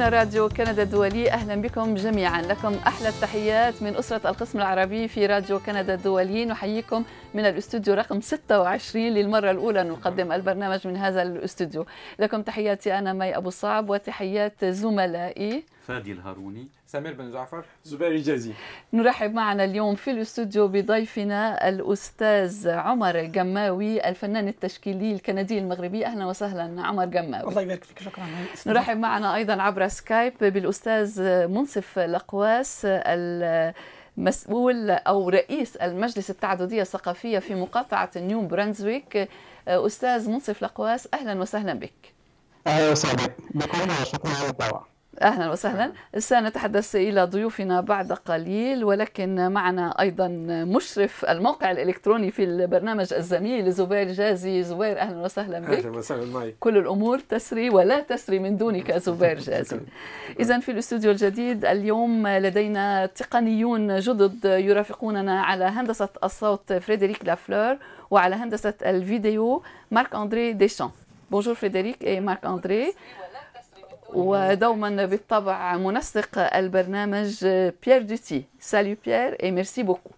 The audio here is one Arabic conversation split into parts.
هنا راديو كندا الدولي. أهلا بكم جميعا. لكم أحلى التحيات من أسرة القسم العربي في راديو كندا الدولي. نحييكم من الاستوديو رقم 26 للمرة الأولى. نقدم البرنامج من هذا الاستوديو. لكم تحياتي أنا مي أبو صعب وتحيات زملائي. فادي الهاروني. سمير بن جعفر. زبير جازي نرحب معنا اليوم في الاستوديو بضيفنا الأستاذ عمر الجماوي الفنان التشكيلي الكندي المغربي. أهلا وسهلا عمر جماوي. الله يبارك فيك شكرا. نرحب معنا أيضا عبر Skype بالأستاذ منصف الأقواس مسؤول أو رئيس المجلس التعددية الثقافية في مقاطعة نيو برانزويك أستاذ منصف الأقواس أهلا وسهلا بك. أهلا وسهلا بكم وشكرا على الدعوة. أهلا وسهلا. سنتحدث إلى ضيوفنا بعد قليل ولكن معنا أيضا مشرف الموقع الإلكتروني في البرنامج الزميل زبير جازي. زبير أهلا وسهلا بك. أهلا وسهلا مي. كل الأمور تسري ولا تسري من دونك زبير جازي. اذا في الاستوديو الجديد اليوم لدينا تقنيون جدد يرافقوننا على هندسة الصوت فريدريك لافلور وعلى هندسة الفيديو مارك اندري ديشان. bonjour فريدريك et مارك اندري ودوما بالطبع منسق البرنامج بيير دوتي salut بيير et merci beaucoup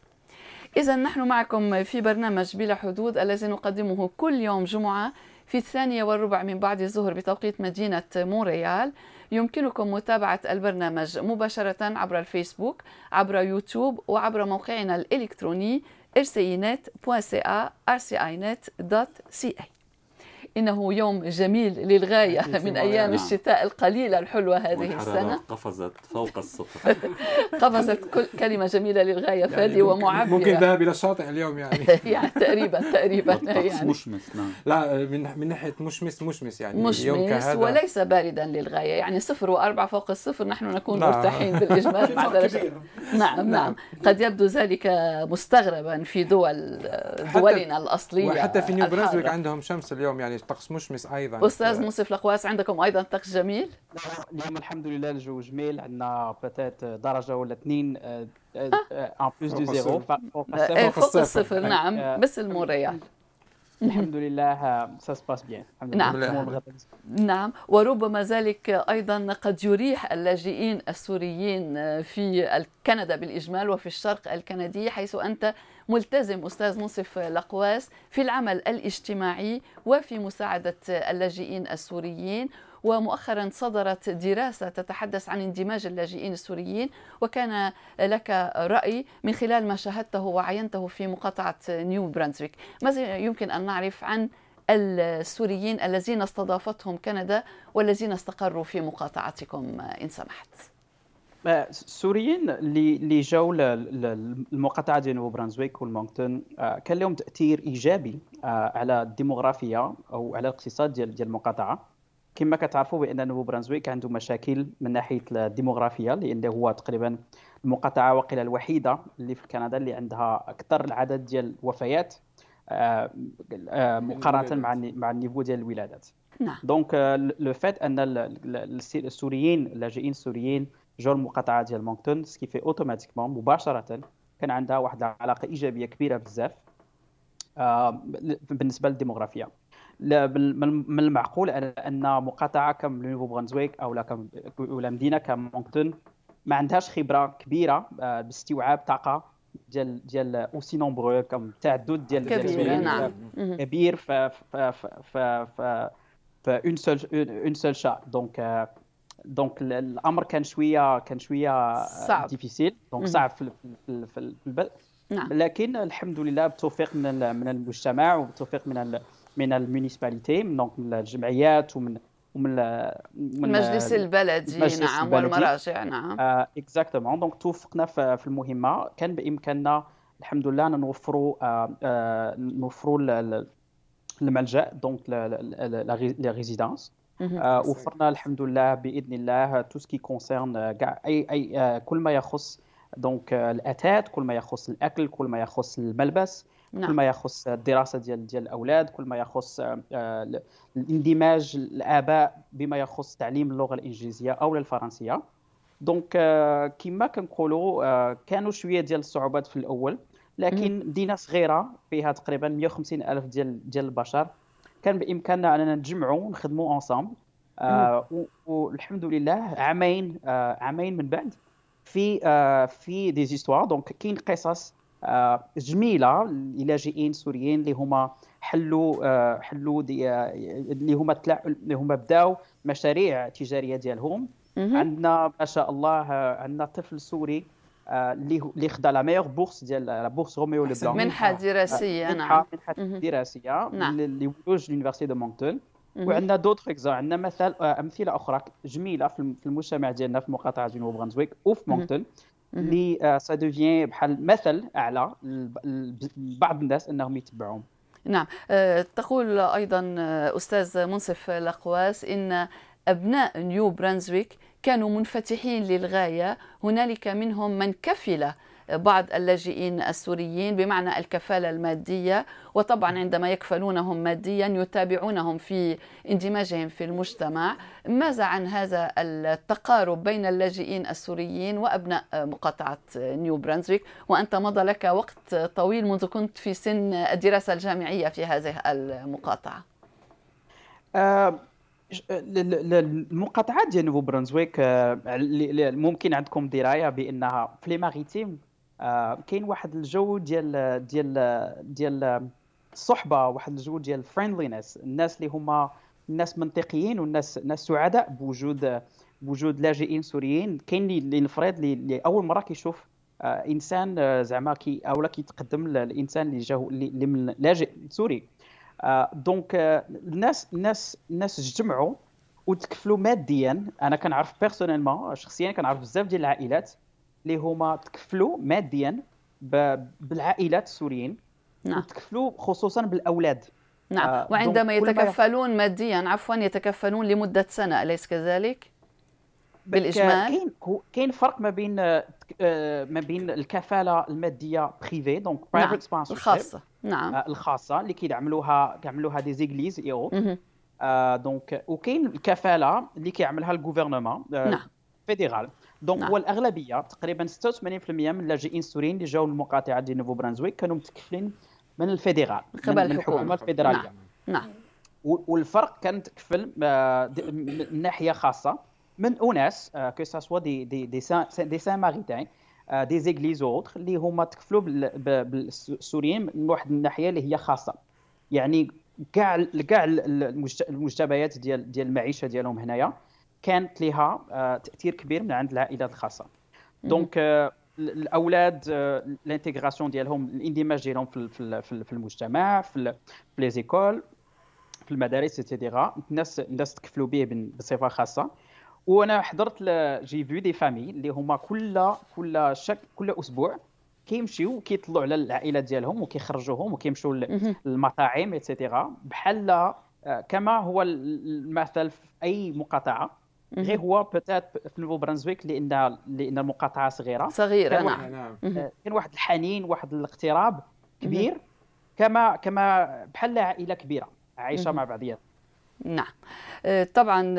إذا نحن معكم في برنامج بلا حدود الذي نقدمه كل يوم جمعة في الثانية والربع من بعد الظهر بتوقيت مدينة مونريال. يمكنكم متابعة البرنامج مباشرة عبر الفيسبوك عبر يوتيوب وعبر موقعنا الإلكتروني rcinet.ca rcinet.ca إنه يوم جميل للغاية من أيام نعم. الشتاء القليلة الحلوة هذه السنة. قفزت فوق الصفر قفزت كل كلمة جميلة للغاية يعني فادي ومعبرة ممكن ذهب إلى الشاطئ اليوم يعني. يعني تقريبا تقريبا يعني. مشمس نعم. لا من من ناحية مشمس مشمس يعني مشمس يوم كهذا. وليس باردا للغاية يعني صفر وأربعة فوق الصفر نحن نكون لا. مرتاحين بالإجمال. مع درجة نعم نعم. قد يبدو ذلك مستغربا في دول دولنا الأصلية وحتى في نيو برنسويك عندهم شمس اليوم يعني طقس مشمس أيضا. أستاذ منصف القواس عندكم أيضا طقس جميل؟ اليوم الحمد لله الجو جميل. عندنا بتات درجة ولا اثنين ان plus de zéro فوق الصفر. نعم مثل مونريال الحمد لله ça se passe bien نعم. نعم. وربما ذلك أيضا قد يريح اللاجئين السوريين في كندا بالإجمال وفي الشرق الكندي حيث أنت ملتزم أستاذ منصف الاقواس في العمل الاجتماعي وفي مساعدة اللاجئين السوريين. ومؤخرا صدرت دراسة تتحدث عن اندماج اللاجئين السوريين وكان لك رأي من خلال ما شاهدته وعينته في مقاطعة نيو برانزويك. ماذا يمكن أن نعرف عن السوريين الذين استضافتهم كندا والذين استقروا في مقاطعتكم إن سمحت. السوريين اللي جاوا للمقاطعة ديال نيو برانزويك والمونكتون كان لهم تأثير إيجابي على الديموغرافيا أو على الاقتصاد ديال ديال المقاطعة. كما كتعرفوا بأن نوفو برانزويك عنده مشاكل من ناحية الديموغرافيا لأن هو تقريبا المقاطعة وقيله الوحيدة اللي في كندا اللي عندها أكثر العدد ديال الوفيات مقارنة مع مع ال niveau ديال الولادات. نعم. donc le fait أن السوريين اللاجئين السوريين جو المقاطعة ديال مونكتون ce qui fait automatiquement مباشرة كان عندها واحد العلاقه إيجابية كبيرة بزاف بالنسبة للديموغرافيا من المعقول ان مقاطعة كم نيفو برانزويك أو لا ولا مدينة كمونكتون ما عندهاش خبرة كبيرة باستيعاب طاقة ديال ديال أوسي نومبرو كم تعدد ديال كبير نعم. كبير ف ف ف ف ف اون سول اون سول شا دونك دونك الامر كان شوية كان شوية صعب. ديفيسيل دونك صعب في في, البدء نعم. لكن الحمد لله بتوفيق من من المجتمع وبتوفيق من من ال municipalité من الجمعيات ومن ومن من المجلس البلدي نعم البلدي. والمراجع نعم. exactement donc توفقنا في المهمة. كان بإمكاننا الحمد لله نوفروا آه آه نوفروا الملجأ donc la résidence وفرنا الحمد لله بإذن الله tout ce qui concerne كاع et et كل ما يخص donc الاثاث كل ما يخص الأكل كل ما يخص الملبس. نعم. كل ما يخص الدراسة ديال ديال الأولاد كل ما يخص الاندماج الآباء بما يخص تعليم اللغة الإنجليزية أو الفرنسية. donc كما كنقولوا كانوا شوية ديال الصعوبات في الأول لكن مدينه صغيرة فيها تقريبا 150 ألف ديال ديال البشر كان بإمكاننا أننا نتجمعوا ونخدموا ensemble آه والحمد لله عامين آه عامين من بعد في آه في des histoires donc كاين قصص آه جميلة لاجئين سوريين اللي هما حلوا آه حلوا آه اللي هما اللي هما بداو مشاريع تجارية ديالهم. عندنا ما شاء الله آه عندنا طفل سوري اللي خدا la meilleure bourse ديال la bourse Roméo-LeBlanc منحة دراسية نعم. منحة دراسية اللي ولوج l'université de Moncton. وعندنا d'autres exa- عندنا مثال أمثلة أخرى جميلة في المجتمع ديالنا في مقاطعه نيو برانزويك وفي مونكتون. اللي ça devient بحال مثل أعلى لبعض الناس أنهم يتبعوهم. نعم. تقول أيضا أستاذ منصف لقواس إن أبناء نيو برانزويك كانوا منفتحين للغاية هنالك منهم من كفل بعض اللاجئين السوريين بمعنى الكفالة المادية وطبعا عندما يكفلونهم ماديا يتابعونهم في اندماجهم في المجتمع. ماذا عن هذا التقارب بين اللاجئين السوريين وأبناء مقاطعة نيو برانزويك؟ وأنت مضى لك وقت طويل منذ كنت في سن الدراسة الجامعية في هذه المقاطعة. أه المقاطعات ديال نوفو برانزويك ممكن عندكم دراية بأنها في les Maritimes؟ كاين واحد الجو ديال ديال ديال الصحبة واحد الجو ديال ال friendliness الناس اللي هما الناس منطقيين والناس ناس سعداء بوجود بوجود لاجئين سوريين. كاين اللي نفرض اللي أول مرة كيشوف إنسان زعما كي اولا كيتقدم الإنسان اللي جا اللي من لاجئ سوري. donc الناس الناس الناس اجتمعوا وتكفلوا ماديا. أنا كنعرف personnellement شخصيا كنعرف بزاف ديال العائلات. اللي هما تكفلوا ماديا بالعائلات السوريين نعم. وتكفلوا خصوصا بالأولاد. نعم. آه وعندما يتكفلون ماديا عفوا يتكفلون لمدة سنة أليس كذلك؟ بالإجمال؟ كاين كاين فرق ما بين ما بين الكفالة المادية privée donc private نعم. الخاصة. نعم. الخاصة اللي كيعملوها كيعملوها des églises et آه donc وكاين الكفالة اللي كيعملها ال gouvernement آه نعم. fédéral donc نعم. هو الاغلبيه تقريبا 86% من اللاجئين السوريين اللي جاوا المقاطعه ديال نوفو برانزويك كانوا متكفلين من ال fédéral من قبل الحكومة. الفيدرالية. نعم. نعم. والفرق كان تكفل من ناحية خاصة. من اناس que ce soit des des des Samaritains des églises autres اللي هما تكفلوا بالسوريين من واحد الناحية اللي هي خاصة. يعني كاع كاع المجتمعات ديال ديال المعيشة ديالهم هنايا. كانت لها تأثير كبير من عند العائلات الخاصة. donc الأولاد ال intégration ديالهم الإندماج ديالهم في في المجتمع في les écoles في المدارس et cetera الناس الناس تكفلوا به بصفة خاصة. وأنا حضرت j'ai vu des familles اللي هما كل كل شك كل أسبوع كيمشيو كيطلعوا على العائلات ديالهم وكيخرجوهم وكيمشيو للمطاعم et cetera بحال كما هو المثل في أي مقاطعة. غير هو بتات في نوفو برانزويك لأن لأن المقاطعة صغيرة. صغيرة كان واحد نعم. كان واحد الحنين واحد الاقتراب كبير كما كما بحال عائلة كبيرة عايشة مع بعضياتها. نعم طبعا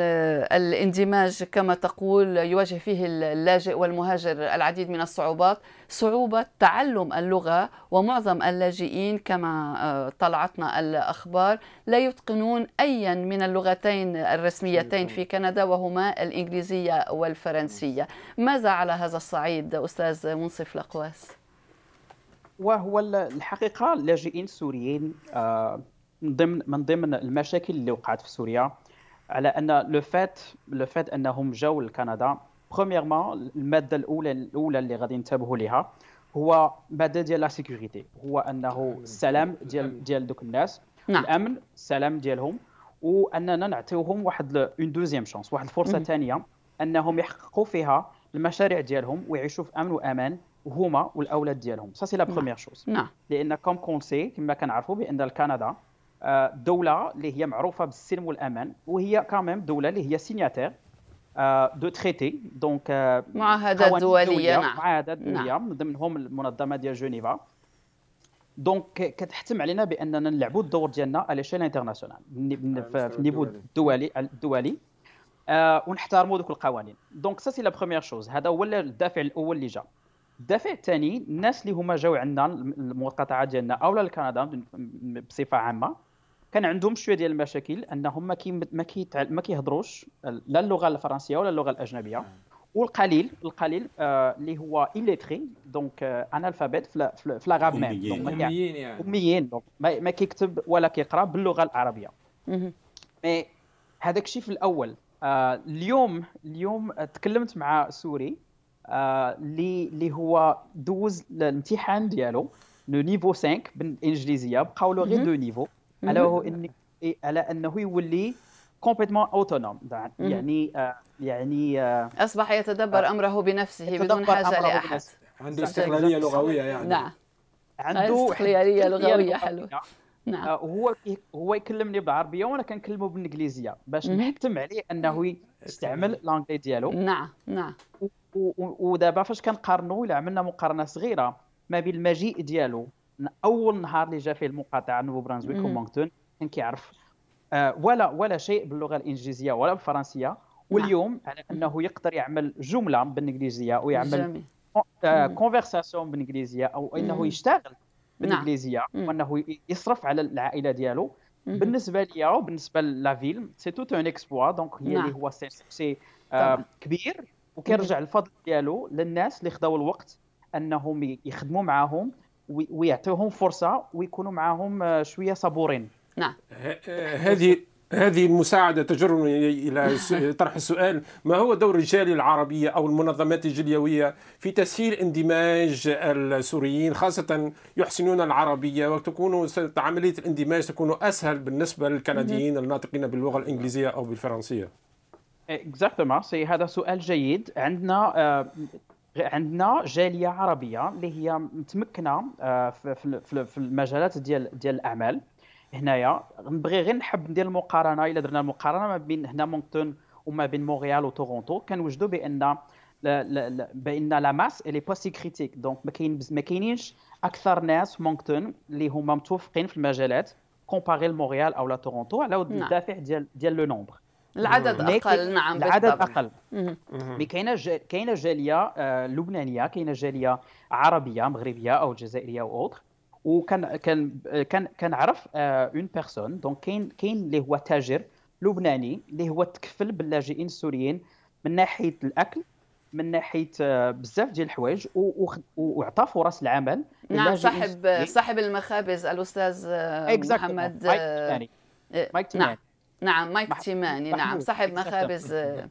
الاندماج كما تقول يواجه فيه اللاجئ والمهاجر العديد من الصعوبات صعوبة تعلم اللغة ومعظم اللاجئين كما طلعتنا الأخبار لا يتقنون أيا من اللغتين الرسميتين في كندا وهما الإنجليزية والفرنسية ماذا على هذا الصعيد أستاذ منصف لقواس؟ وهو الحقيقة اللاجئين السوريين من ضمن من ضمن المشاكل اللي وقعت في سوريا على أن le fait le fait أنهم جاوا لكندا premièrement المادة الاولى الأولى اللي غادي ننتبهوا لها هو مادة ديال la sécurité هو أنه السلام ديال ديال دوك الناس. نعم. الامن السلام ديالهم. وأننا نعطيوهم واحد une deuxième chance واحد الفرصة ثانية أنهم يحققوا فيها المشاريع ديالهم ويعيشوا في أمن وأمان هما والأولاد ديالهم. ça c'est la première chose نعم. لأن comme qu'on sait كما كنعرفوا بأن كندا دولة اللي هي معروفة بالسلم والأمان وهي quand même دولة اللي هي signataire de traités donc معاهدات دولية نعم. معاهدات دولية من ضمنهم المنظمة ديال جنيفا. donc كتحتم علينا بأننا نلعبوا الدور ديالنا على échelle internationale في ال niveau الدولي الدولي آه ونحترموا دوك القوانين. donc ça c'est la première chose هذا هو الدافع الأول اللي جا الدافع الثاني الناس اللي هما جاوا عندنا المقاطعة ديالنا أو لكندا بصفة عامة. كان عندهم شوية ديال المشاكل أنهم ما كي ما كي ما كيهضروش لا اللغة الفرنسية ولا اللغة الأجنبية. والقليل القليل آه اللي هو illettré donc آه analphabète في في l'arabe même. أميين. أميين يعني. أميين. donc ما, ما كيكتب ولا كيقرأ باللغة العربية. mais هذاك الشيء في الأول. آه اليوم اليوم تكلمت مع سوري آه، اللي اللي هو دوز الامتحان ديالو le niveau 5 بالإنجليزية. بقاو له غير. deux niveaux. على هو اني على أنه يولي complètement autonome. يعني آه، يعني آه، أصبح يتدبر أمره بنفسه بدون لأحد بنفسه. عنده. استقلالية لغوية يعني نعم عنده استقلالية حد- لغوية حلوة. نعم آه، هو هو يكلمني بالعربية وأنا كنكلمه بالإنجليزية باش. نحتم عليه أنه يستعمل الانجلي ديالو نعم نعم ودابا فاش كنقارنوا إلا عملنا مقارنة صغيرة ما بين المجيء ديالو أول نهار اللي جا فيه المقاطعه نوفو برانزويك. ومونكتون كان كيعرف آه، ولا ولا شيء باللغة الإنجليزية ولا بالفرنسية واليوم على أنه يقدر يعمل جملة بالإنجليزية ويعمل جميل مم. conversation بالإنجليزية أو. أنه يشتغل نعم. بالإنجليزية. وأنه يصرف على العائلة ديالو. بالنسبة ليا وبالنسبه la ville c'est tout un exploit donc هي نعم. اللي هو c'est. كبير وكيرجع الفضل ديالو للناس اللي خداو الوقت أنهم يخدموا معاهم ويعطيوهم فرصة ويكونوا معاهم آه، شوية صبورين. نعم. هذه هذه المساعدة تجرني إلى طرح السؤال. ما هو دور الجالية العربية أو المنظمات الجليوية في تسهيل اندماج السوريين خاصة يحسنون العربية وتكون عملية الاندماج تكون أسهل بالنسبة للكنديين الناطقين باللغة الإنجليزية أو بالفرنسية؟ exactement c'est هذا سؤال جيد. عندنا آه، عندنا جالية عربية اللي هي متمكنة آه، في المجالات ديال ديال الأعمال. هنايا نبغي غير نحب ندير المقارنة إلا درنا المقارنة ما بين هنا مونكتون وما بين مونريال وتورونتو كنوجدوا بأن بأن la masse elle est pas si critique donc ما كاين ما كاينينش أكثر ناس في مونكتون اللي هما متوفقين في المجالات comparé لمونريال أو لا تورونتو على نعم. الدافع ديال ديال le nombre العدد أقل نعم العدد بالطبع. أقل. كاينة كاينة جالية آه، لبنانية كاينة جالية عربية مغربية أو جزائرية أو autre وكان كان كان كنعرف une personne donc كاين كاين اللي هو تاجر لبناني اللي هو تكفل باللاجئين السوريين من ناحية الأكل من ناحية آه، بزاف ديال الحوايج وعطى فرص العمل. نعم صاحب. صاحب المخابز الأستاذ آه، Exactly. محمد مايك تيماني آه، مايك نعم. تيماني نعم مايك مح- تيماني نعم محمود. صاحب Exactly. مخابز آه،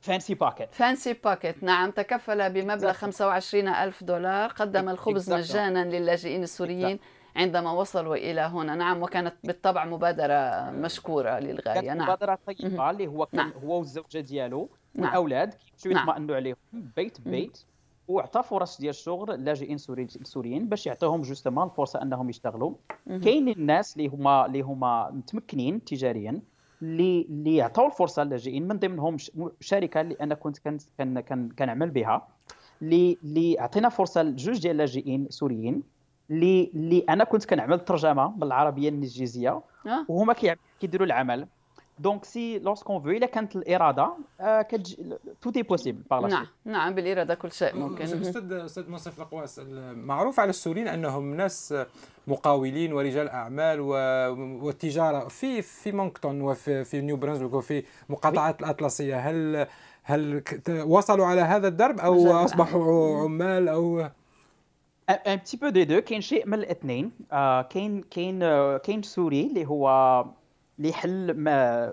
فانسي باكيت فانسي باكيت نعم تكفل بمبلغ Exactly. 25 ألف دولار قدم الخبز. مجانا للاجئين السوريين عندما وصلوا إلى هنا نعم وكانت بالطبع مبادرة مشكورة للغاية كانت نعم مبادرة طيبة مهم. اللي هو كان نعم. هو والزوجة ديالو نعم. والأولاد كيمشيو نعم. يطمئنوا عليهم بيت. بيت وعطى فرص ديال الشغل للاجئين سوري- السوريين باش يعطيهم justement الفرصة أنهم يشتغلوا. كاين الناس اللي هما اللي هما متمكنين تجاريا اللي اللي يعطوا الفرصة للاجئين من ضمنهم شركة اللي أنا كنت كان كان كان كنعمل بها اللي اللي عطينا فرصة لجوج ديال اللاجئين سوريين اللي اللي أنا كنت كنعمل ترجمة بالعربية الانجليزيه آه. وهما كيع- كيديروا العمل donc c'est lorsqu'on veut الا كانت الاراده كتجي tout est possible باغ نعم نعم بالإرادة كل شيء ممكن. أستاذ أستاذ منصف القواس معروف على السوريين أنهم ناس مقاولين ورجال أعمال و- والتجارة. في في مونكتون وفي في نيو برنسويك وفي مقاطعات الأطلسية. هل هل وصلوا على هذا الدرب أو أصبحوا عمال أو un petit peu des deux كاين شيء من الاثنين كاين كاين كاين سوري اللي هو اللي يحل ما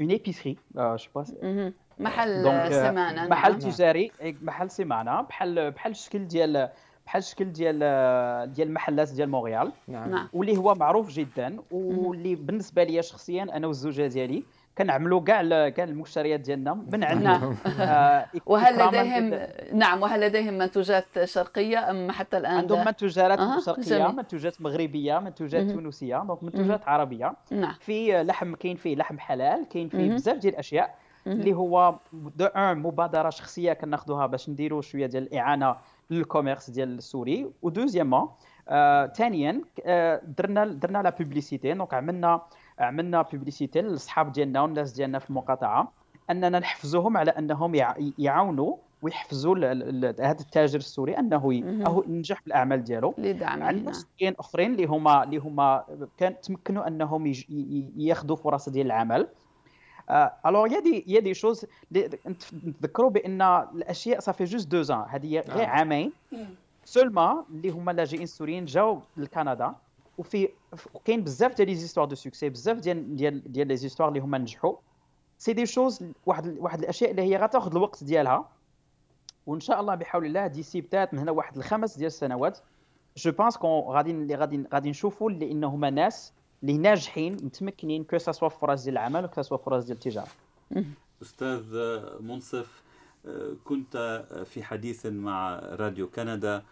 une épicerie je pas مهم. محل donc سمانة محل نعم. تجاري محل سمانه بحال بحال الشكل ديال بحال الشكل ديال ديال المحلات ديال مونريال نعم نعم واللي هو معروف جدا واللي بالنسبة لي شخصيا أنا والزوجة ديالي كنعملوا كاع كاع المشتريات ديالنا من عندنا نعم. آه، وهل لديهم نعم وهل لديهم منتوجات شرقية أم حتى الآن عندهم؟ منتوجات أها، شرقية جميل. منتوجات مغربية منتوجات. تونسية donc منتوجات عربية نعم في لحم كاين فيه لحم حلال كاين فيه. بزاف ديال الأشياء. اللي هو de un مبادرة شخصية كناخذوها باش نديروا شوية ديال الإعانة لل commerce ديال السوري و deuxièmement آه ثانيا آه درنا درنا la publicité donc عملنا عملنا publicité للصحاب ديالنا والناس ديالنا في المقاطعة أننا نحفزوهم على أنهم يع- يعاونوا ويحفزوا هذا التاجر السوري أنه ينجح بالأعمال ديالو. عندنا سوريين أخرين اللي هما اللي هما كان تمكنوا أنهم ياخذوا فرص ديال العمل. alors y a des y a des choses نتذكروا بأن الأشياء صافي juste deux ans هذه غير عامين. seulement اللي هما اللاجئين السوريين جاوا لكندا. وفي كاين بزاف ديال les histoires de succès بزاف ديال ديال ديال les histoires اللي هما نجحوا c'est des choses واحد واحد الاشياء اللي هي غتاخذ الوقت ديالها وان شاء الله بحول الله d'ici peut-être من هنا واحد الخمس ديال السنوات je pense qu'on غادي اللي غادي غادي نشوفوا اللي ناس اللي ناجحين متمكنين que ce soit فرص ديال العمل و que ce soit فرص ديال التجاره أستاذ منصف كنت في حديث مع راديو كندا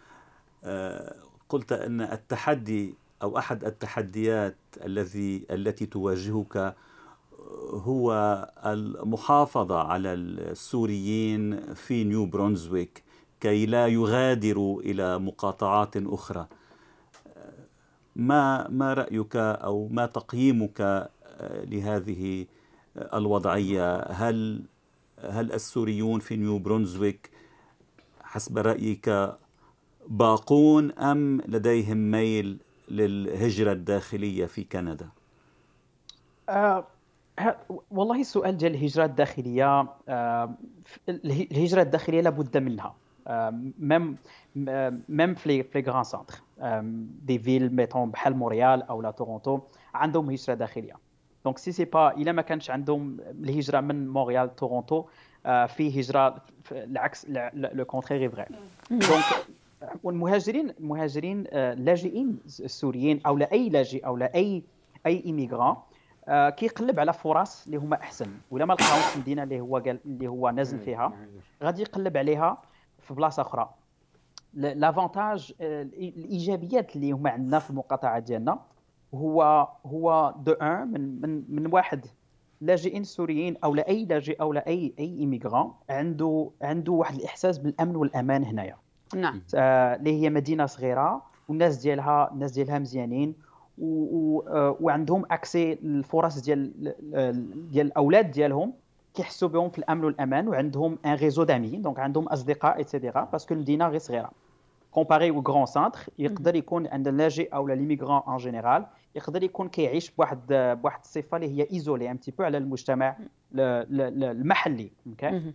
قلت ان التحدي أو أحد التحديات الذي التي تواجهك هو المحافظة على السوريين في نيو برونزويك كي لا يغادروا إلى مقاطعات أخرى. ما ما رأيك أو ما تقييمك لهذه الوضعية؟ هل هل السوريون في نيو برونزويك حسب رأيك باقون أم لديهم ميل للهجرة الداخلية في كندا؟ أه والله السؤال ديال الهجرة الداخلية الهجرة الداخلية لابد منها. même même في les grands centres des villes mettons بحال مونريال أو لا تورونتو عندهم هجرة داخلية. donc c'est c'est pas إلا ما كانش عندهم الهجرة من مونريال تورونتو في هجرة العكس le contraire vrai donc والمهاجرين المهاجرين اللاجئين السوريين أو لا أي لاجئ أو لا أي أي immigrant آه كيقلب على فرص اللي هما أحسن. ولا ما لقاوش في المدينة اللي هو قال اللي هو نازل فيها غادي يقلب عليها في بلاصة أخرى. l'avantage الإيجابيات اللي هما عندنا في المقاطعة ديالنا هو هو de أن من من من واحد لاجئين سوريين أو لا أي لاجئ أو لا أي أي immigrant عنده عنده واحد الإحساس بالأمن والأمان هنايا. نعم. آه اللي هي مدينة صغيرة والناس ديالها الناس ديالها مزيانين وعندهم accès الفرص ديال ديال الأولاد ديالهم كيحسوا بهم في الأمن والأمان وعندهم un réseau d'amis donc عندهم أصدقاء et cetera parce que المدينة غير صغيرة. comparé aux grands centres يقدر يكون عند اللاجئ أو l'immigrant en général يقدر يكون كيعيش بواحد بواحد الصفة اللي هي isolé un peu على المجتمع المحلي OK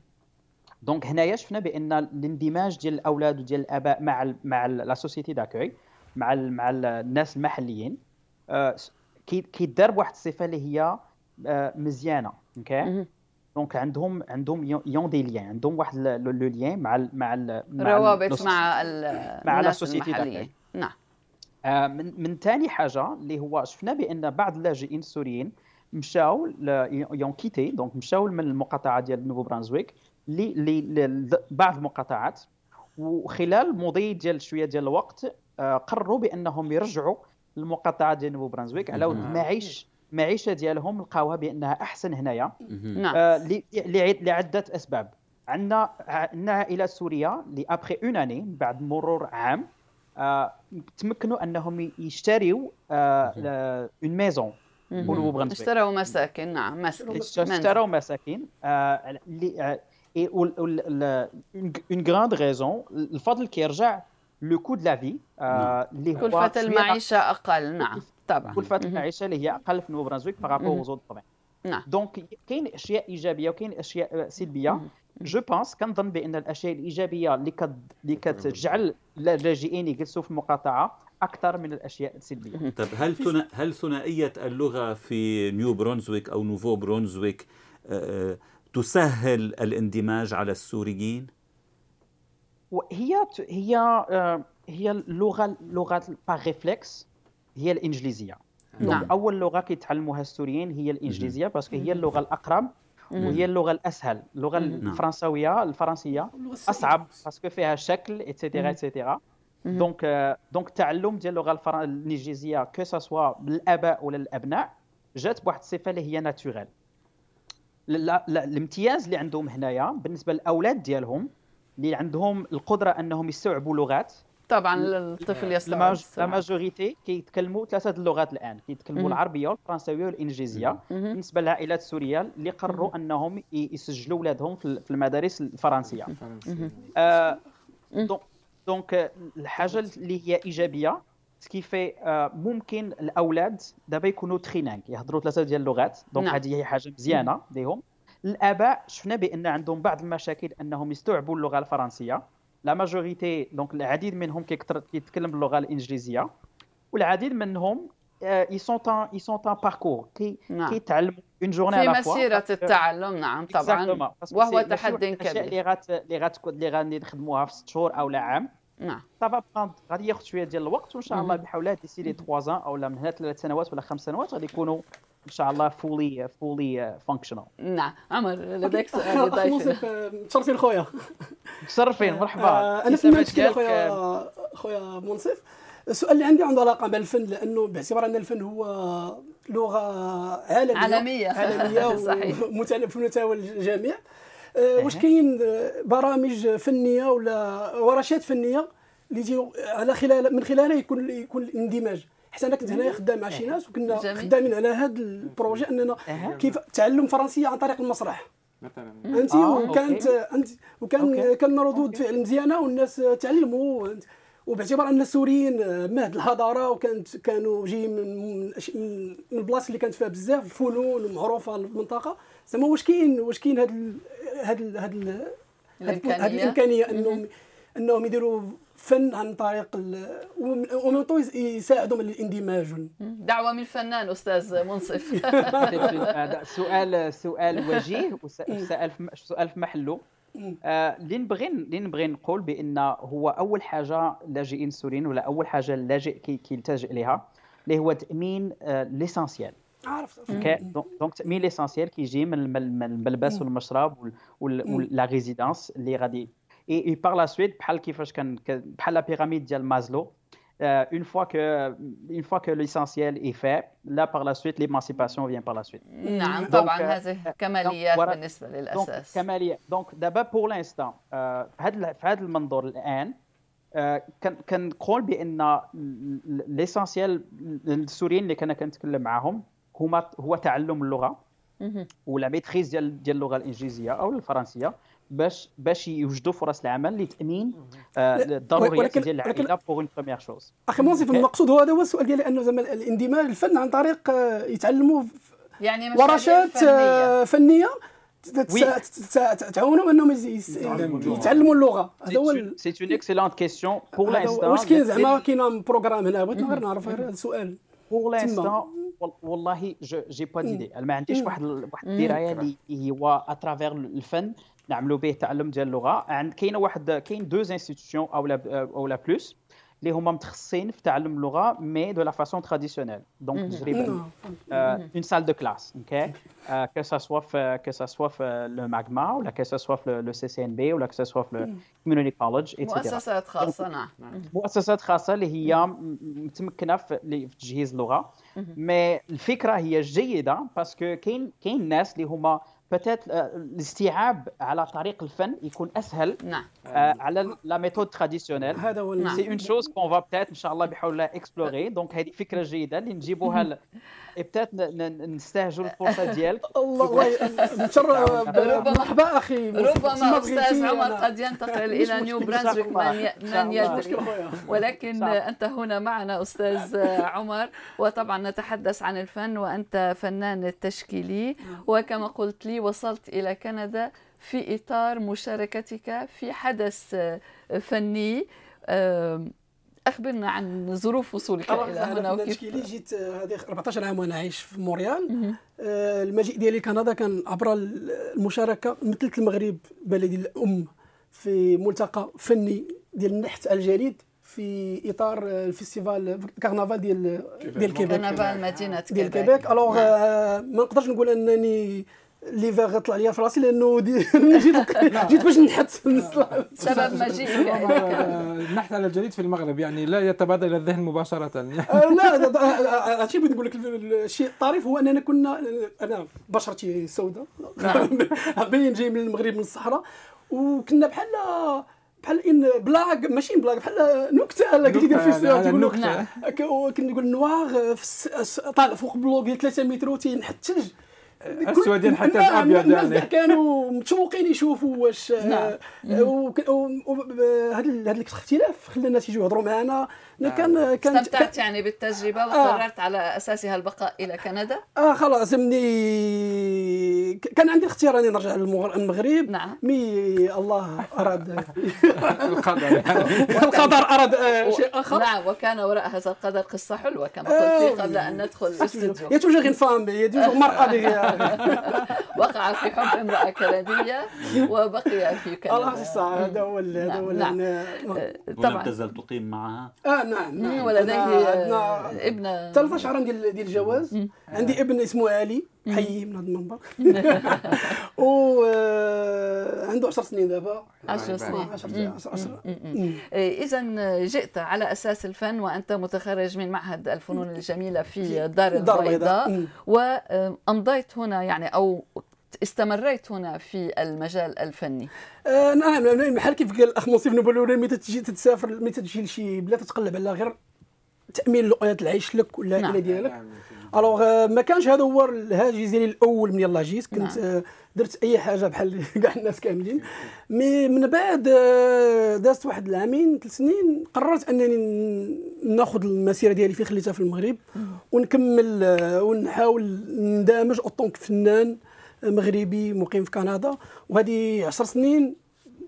donc هنايا شفنا بأن الاندماج ديال الأولاد وديال الآباء مع مع la société d'accueil مع مع الناس المحليين كيدار بواحد الصفة اللي هي مزيانة OK donc عندهم عندهم un des liens عندهم واحد le lien مع مع روابط مع مع la société المحلية. نعم. من من ثاني حاجة اللي هو شفنا بأن بعض اللاجئين السوريين مشاو ont quitté. donc مشاو من المقاطعة ديال Nouveau-Brunswick لبعض المقاطعات. وخلال مضي ديال شوية ديال الوقت قرروا بأنهم يرجعوا للمقاطعة ديال Nouveau-Brunswick. على ود المعيش المعيشه ديالهم لقاوها بأنها أحسن هنايا. نعم. آه لعدة أسباب. عندنا عندنا عائلات سوريه اللي après une année بعد مرور عام آه تمكنوا أنهم يشتريوا une maison. اشتروا مساكن نعم اشتروا مساكن. اللي une grande raison الفضل كيرجع le coût de la vie اللي هو كلفة المعيشة أقل نعم طبعا. كلفة المعيشة اللي هي أقل في Nouveau-Brunswick par rapport aux autres نعم. donc كاين أشياء إيجابية وكاين أشياء سلبية. je pense كنظن بأن الأشياء الإيجابية اللي كت... اللي كتجعل اللاجئين يجلسوا في المقاطعة أكثر من الأشياء السلبية. طيب هل ثنا... هل ثنائية اللغة في نيو برونزويك أو Nouveau-Brunswick تسهل الاندماج على السوريين؟ هي هي هي اللغة لغة par réflexe هي الإنجليزية. نعم. أول لغة كيتعلموها السوريين هي الإنجليزية parce que هي اللغة الأقرب وهي اللغة الأسهل اللغة الفرنسوية الفرنسية. أصعب parce que فيها شكل et cetera et cetera donc donc التعلم ديال اللغة الفر... الانجليزيه que ce soit بالاباء ولا الابناء جات بواحد الصفة اللي هي naturelle الامتياز اللي عندهم هنايا بالنسبة للأولاد ديالهم اللي عندهم القدرة أنهم يستوعبوا لغات طبعا الطفل يستوعب la majorité كيتكلموا ثلاثة اللغات الآن كيتكلموا العربية والفرنسويه والإنجليزية. بالنسبة للعائلات السورية اللي قرروا أنهم يسجلوا اولادهم في المدارس الفرنسية. donc الحاجة اللي هي ايجابيه ce qui fait ممكن الاولاد دابا يكونوا trilingues يهضروا ثلاثة ديال اللغات donc نعم. هذه هي حاجة مزيانه ليهم الاباء شفنا بان عندهم بعض المشاكل انهم يستوعبوا اللغة الفرنسيه la majorité donc العديد منهم كيتكلم باللغة الانجليزيه والعديد منهم et c'est un et un parcours qui نعم. كيتعلموا un journey في مسيره التعلم نعم طبعا وهو تحدي كبير اللي غات اللي غات اللي غادي نخدموها في ست شهور أو لا عام نعم. ça va غادي ياخذ شوية ديال الوقت وإن شاء الله بحول الله d'ici les 3 أو لا من هنا ثلاث سنوات ولا خمس سنوات غادي يكونوا إن شاء الله fully fully functional نعم. عمر لديك سؤال لضيفنا متشرفين خويا. متشرفين مرحبا. آه، أنا في المشكلة خويا خويا منصف. السؤال اللي عندي عنده علاقة بالفن لأنه باعتبار أن الفن هو لغة عالمية. عالمية. عالمية في متناول الجميع. آه، واش كاين برامج فنية ولا ورشات فنية اللي على خلال من خلالها يكون يكون الاندماج. حتى أنا كنت هنايا خدام مع شي ناس وكنا خدامين على هذا ال projet أننا كيف تعلم فرنسية عن طريق المسرح. مثلا. أنت آه، وكانت أنت وكان كان ردود فعل مزيانة والناس تعلموا وباعتبار أن السوريين مهد الحضاره وكانت كانوا جايين من من البلاصه اللي كانت فيها بزاف الفنون معروفه المنطقة زعما واش كاين واش كاين هاد هاد هاد هاد الإمكانية. إنهم إنهم يديروا فن عن طريق ومن يساعدوا من الاندماج دعوة من الفنان أستاذ منصف. سؤال سؤال وجيه وسؤال سؤال في محله. اللي نبغي اللي نبغي نقول بأن هو أول حاجة اللاجئين السوريين ولا أول حاجة اللاجئ كيلتجئ لها اللي هو تأمين l'essentiel عرفت donc تامين ليسانسيال كيجي من الملبس والمشرب و la résidence اللي غادي et par la suite بحال كيفاش كان بحال la pyramide ديال مازلو une fois que une fois que l'essentiel est fait là par la suite l'émancipation vient par la suite. نعم طبعا هذه كماليات بالنسبة للأساس. كماليات donc دابا pour l'instant في هذا في هذا المنظور الآن كنقول بأن l'essentiel السوريين اللي كنا كنتكلم معاهم هما هو تعلم اللغة و la maîtrise ديال ديال اللغة الإنجليزية أو الفرنسية باش باش يوجدوا فرص العمل لتأمين الضروريات ديال العائلة pour une première chose أخي منصف المقصود هو هذا هو السؤال ديالي أنه زعما الاندماج الفن عن طريق يتعلموا يعني ورشات فنية. تعاونوا أنهم يتعلموا اللغة. هذا هو c'est une excellente question pour l'instant واش كاين زعما كاين programme هنا بغيت غير نعرف غير السؤال. pour l'instant والله j'ai pas d'idée ما عنديش واحد واحد الدراية اللي هو à travers الفن نعملوا به تعلم ديال اللغة. عند كاينة واحد كاين des institutions أو لا أو لا plus اللي هما متخصصين في تعلم اللغة mais de la façon traditionnelle donc تقريبا une salle de classe OK que ça soit في que ça soit في le MAGMA ولا que ça soit في le CCNB ولا que ça soit في le Community College مؤسسات خاصه نعم مؤسسات خاصه اللي هي متمكنه في تجهيز اللغة mais الفكرة هي جيده parce que كاين كاين ناس اللي هما peut-être الاستيعاب على طريق الفن يكون اسهل نعم على la méthode traditionnelle هذا هو c'est une chose qu'on va peut-être ان شاء الله بحول الله explorer donc هذه فكره جيده اللي نجيبوها peut-être نستهجوا الفرصه ديالك الله مرحبا أخي ربما أستاذ عمر قد ينتقل إلى نيو برانزويك من يدري ولكن أنت هنا معنا أستاذ عمر وطبعا نتحدث عن الفن وأنت فنان تشكيلي وكما قلت لي وصلت إلى كندا في إطار مشاركتك في حدث فني أخبرنا عن ظروف وصولك إلى هنا وكيف؟ لي جيت هذه 14 عام وأنا عايش في مونريال المجيء ديالي كندا كان عبر المشاركة مثلت المغرب بلدي الأم في ملتقى فني ديال النحت الجليد في إطار ال festival كارنفال ديال ديال كيبيك. كارنفال مدينة ديال كيبيك. alors ما نقدرش نقول أنني l'hiver غطلع ليا في راسي لأنه جيت جيت باش نحت سبب مجيئك النحت على الجليد في المغرب يعني لا يتبادر إلى الذهن مباشرة لا هادشي بغيت نقول لك الشيء الطريف هو أننا كنا أنا بشرتي سوداء. باين جاي من المغرب من الصحراء وكنا بحال بحال إن بلاغ ماشي بلاغ بحال نكتة لا قلت في السيارة تقول نعم. كنت نقول نواغ طالع فوق بلوك ديال 3 متر وتينحت الثلج. أسود ينحت نعم، ابيض الناس يعني كاع كانوا متشوقين يشوفوا واش نعم. هذا هذا الاختلاف خلى الناس يجوا يهضروا معنا أنا كان كان استمتعت يعني بالتجربة آه. وقررت على أساسها البقاء إلى كندا. آه خلاص مني كان عندي الاختيار أني نرجع للمغر- المغرب. نعم. مي الله أراد. القدر. القدر أراد آه، شيء آخر. نعم وكان وراء هذا القدر قصة حلوة كما قلت قبل أن ندخل الأستوديو. une femme, il y a toujours مرأة. وقع في حب امرأة كندية وبقي في الله كندا يسعى هذا هو هذا هو نعم. طبعا. تزل تقيم معها. آه نعم نعم. ولديه أنا عندنا ابن 13 عام ديال ديال الجواز. عندي ابن اسمه علي حي من هذا المنبر. و آه، عنده 10 سنين دابا. عشر سنين. 10 10 إذا جئت على أساس الفن وأنت متخرج من معهد الفنون الجميلة في الدار البيضاء. وأمضيت هنا يعني أو استمريت هنا في المجال الفني؟ آه، نعم نعم، بحال كيف قال الأخ منصف نبولوري ملي تجي تتسافر ملي تجي لشي بلاد تتقلب على غير تأمين لقيات العيش لك ولا نعم. ديالك؟ ألوغ آه، ما كانش هذا هو الهاجس ديالي الأول من يلاه جيت كنت نعم. آه، درت أي حاجة بحال كاع الناس كاملين. مي من بعد آه، دازت واحد العامين ثلاث سنين قررت أنني ناخذ المسيرة ديالي في خليتها في المغرب ونكمل آه، ونحاول ندمج أوطونك فنان مغربي مقيم في كندا. وهذه عشر سنين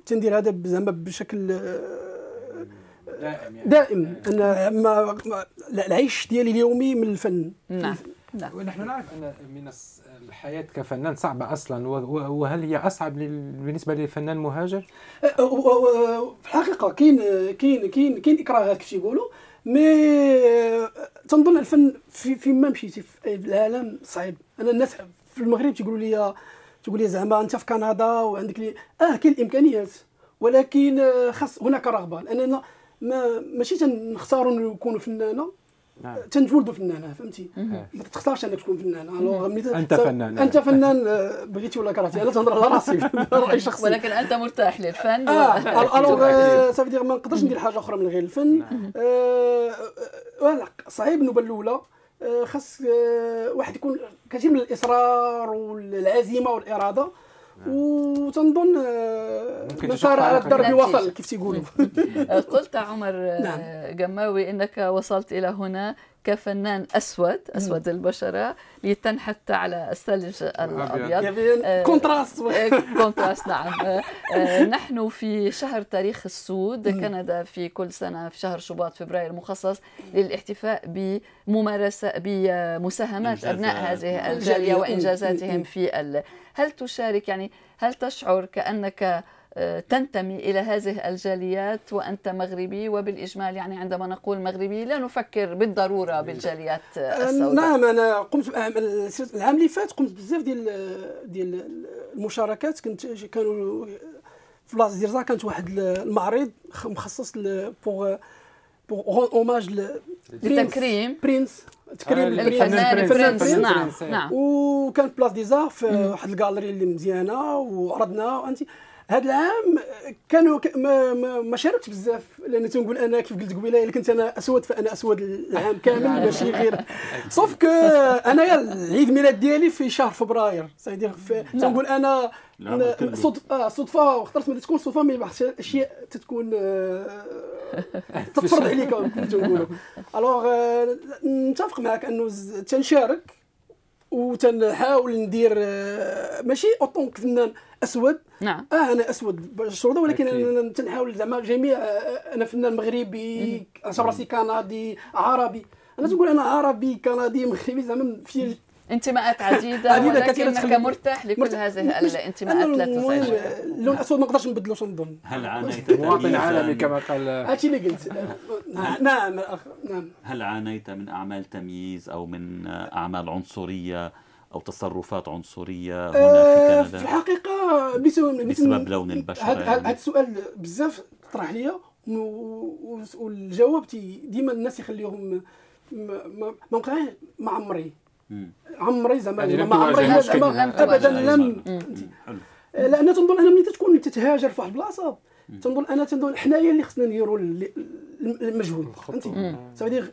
تندير هذا زعما بشكل آه، دائم يعني. دائم. أنا ما العيش ديالي اليومي من الفن. نعم نعم. ونحن نعرف أن من الحياة كفنان صعبة أصلا. وهل هي أصعب بالنسبة للفنان مهاجر؟ أه، و- في الحقيقة كاين كاين كاين كاين إكراهات كيف يقولوا مي أه، تنظن الفن في فين ما مشيتي في العالم صعيب. أنا الناس في المغرب تيقولوا لي تقول لي زعما أنت في كندا وعندك لي آه كاين الإمكانيات ولكن آه، خاص هناك رغبة لأننا ما ماشي تنختاروا نكونوا فنانه نعم. تنولدوا فنانه فهمتي؟ آه. ما تختارش إنك تكون فنان alors ملي ت- أنت فنان. أنت فنان آه، بغيتي ولا كرهتي؟ أنا تنهضر على راسي رأي شخصي. ولكن أنت مرتاح للفن آه alors صافي دير ما نقدرش ندير حاجة أخرى من غير الفن. آه، آه، صعيب النوبه الأولى آه، خاص آه، واحد يكون كثير من الإصرار والعزيمة والإرادة. وتنظن آه، ممكن من سار تشق على الدرب. وصل كيف تيقولوا قلت عمر نعم. جماوي إنك وصلت إلى هنا. كفنان أسود أسود البشرة لتنحت على الثلج الأبيض. آه، contraste. contraste نعم. آه، آه، نحن في شهر تاريخ السود كندا في كل سنة في شهر شباط فبراير مخصص للاحتفاء بممارسة بمساهمات. أبناء هذه. وإنجازاتهم مم. في ال... هل تشارك يعني هل تشعر كأنك آه، تنتمي إلى هذه الجاليات وأنت مغربي وبالإجمال يعني عندما نقول مغربي لا نفكر بالضرورة بالجاليات آه، السوداء. نعم أنا قمت العام اللي فات قمت بزاف ديال ديال المشاركات. كنت كانوا في بلاصة ديرزا كانت واحد المعرض مخصص بوغ بوغ اوماج ل- لتكريم. برينس تكريم آه،. الفنان. برنس الفنان نعم. نعم. وكانت بلاص ديزا في واحد الجاليري اللي مزيانة وعرضنا. انت هذا العام كانوا ك- ما, ما, ما شاركتش بزاف لأن تنقول أنا كيف قلت قبيلة إلا كنت أنا أسود فأنا أسود العام كامل ماشي غير. صوف كو انايا العيد ميلاد ديالي في شهر فبراير سيدير في تنقول أنا كله. صدفه آه صدفة واخترت ما تكون صدفة مي بعض الأشياء تتكون آه، تتفرض عليك تنقولوا الوغ آه، نتفق معك أنه تنشارك وتنحاول ندير آه، ماشي اوطون فنان. أسود؟ نعم. آه أنا أسود بالشرطه ولكن أكيد. أنا تنحاول زعما جميع آه، أنا فنان مغربي اعتبر راسي كندي عربي. أنا تقول أنا عربي كندي مغربي زعما في انتماءات عديدة, عديدة كثيرة ولكنك تخلي- مرتاح لكل مرت- هذه الانتماءات لا تزعجك اللون الأسود ما نقدرش نبدلو تنظن هل عانيت مواطن عالمي كما قال هادشي اللي قلت. نعم نعم نعم. هل عانيت من أعمال تمييز أو من أعمال عنصرية أو تصرفات عنصرية هنا آه، في في كندا الحقيقة بسبب بسبب لون البشرة هذا يعني. السؤال بزاف طرح ليا والجواب ديما الناس يخليهم ما ما ما عمري. عمري زعما يعني ما عمري ابدا. لم. حلو لأن تنظن أنا ملي تكون تتهاجر في واحد البلاصة تنظن أنا تنظن حنايا اللي خصنا نديروا المجهود فهمتي سافيدير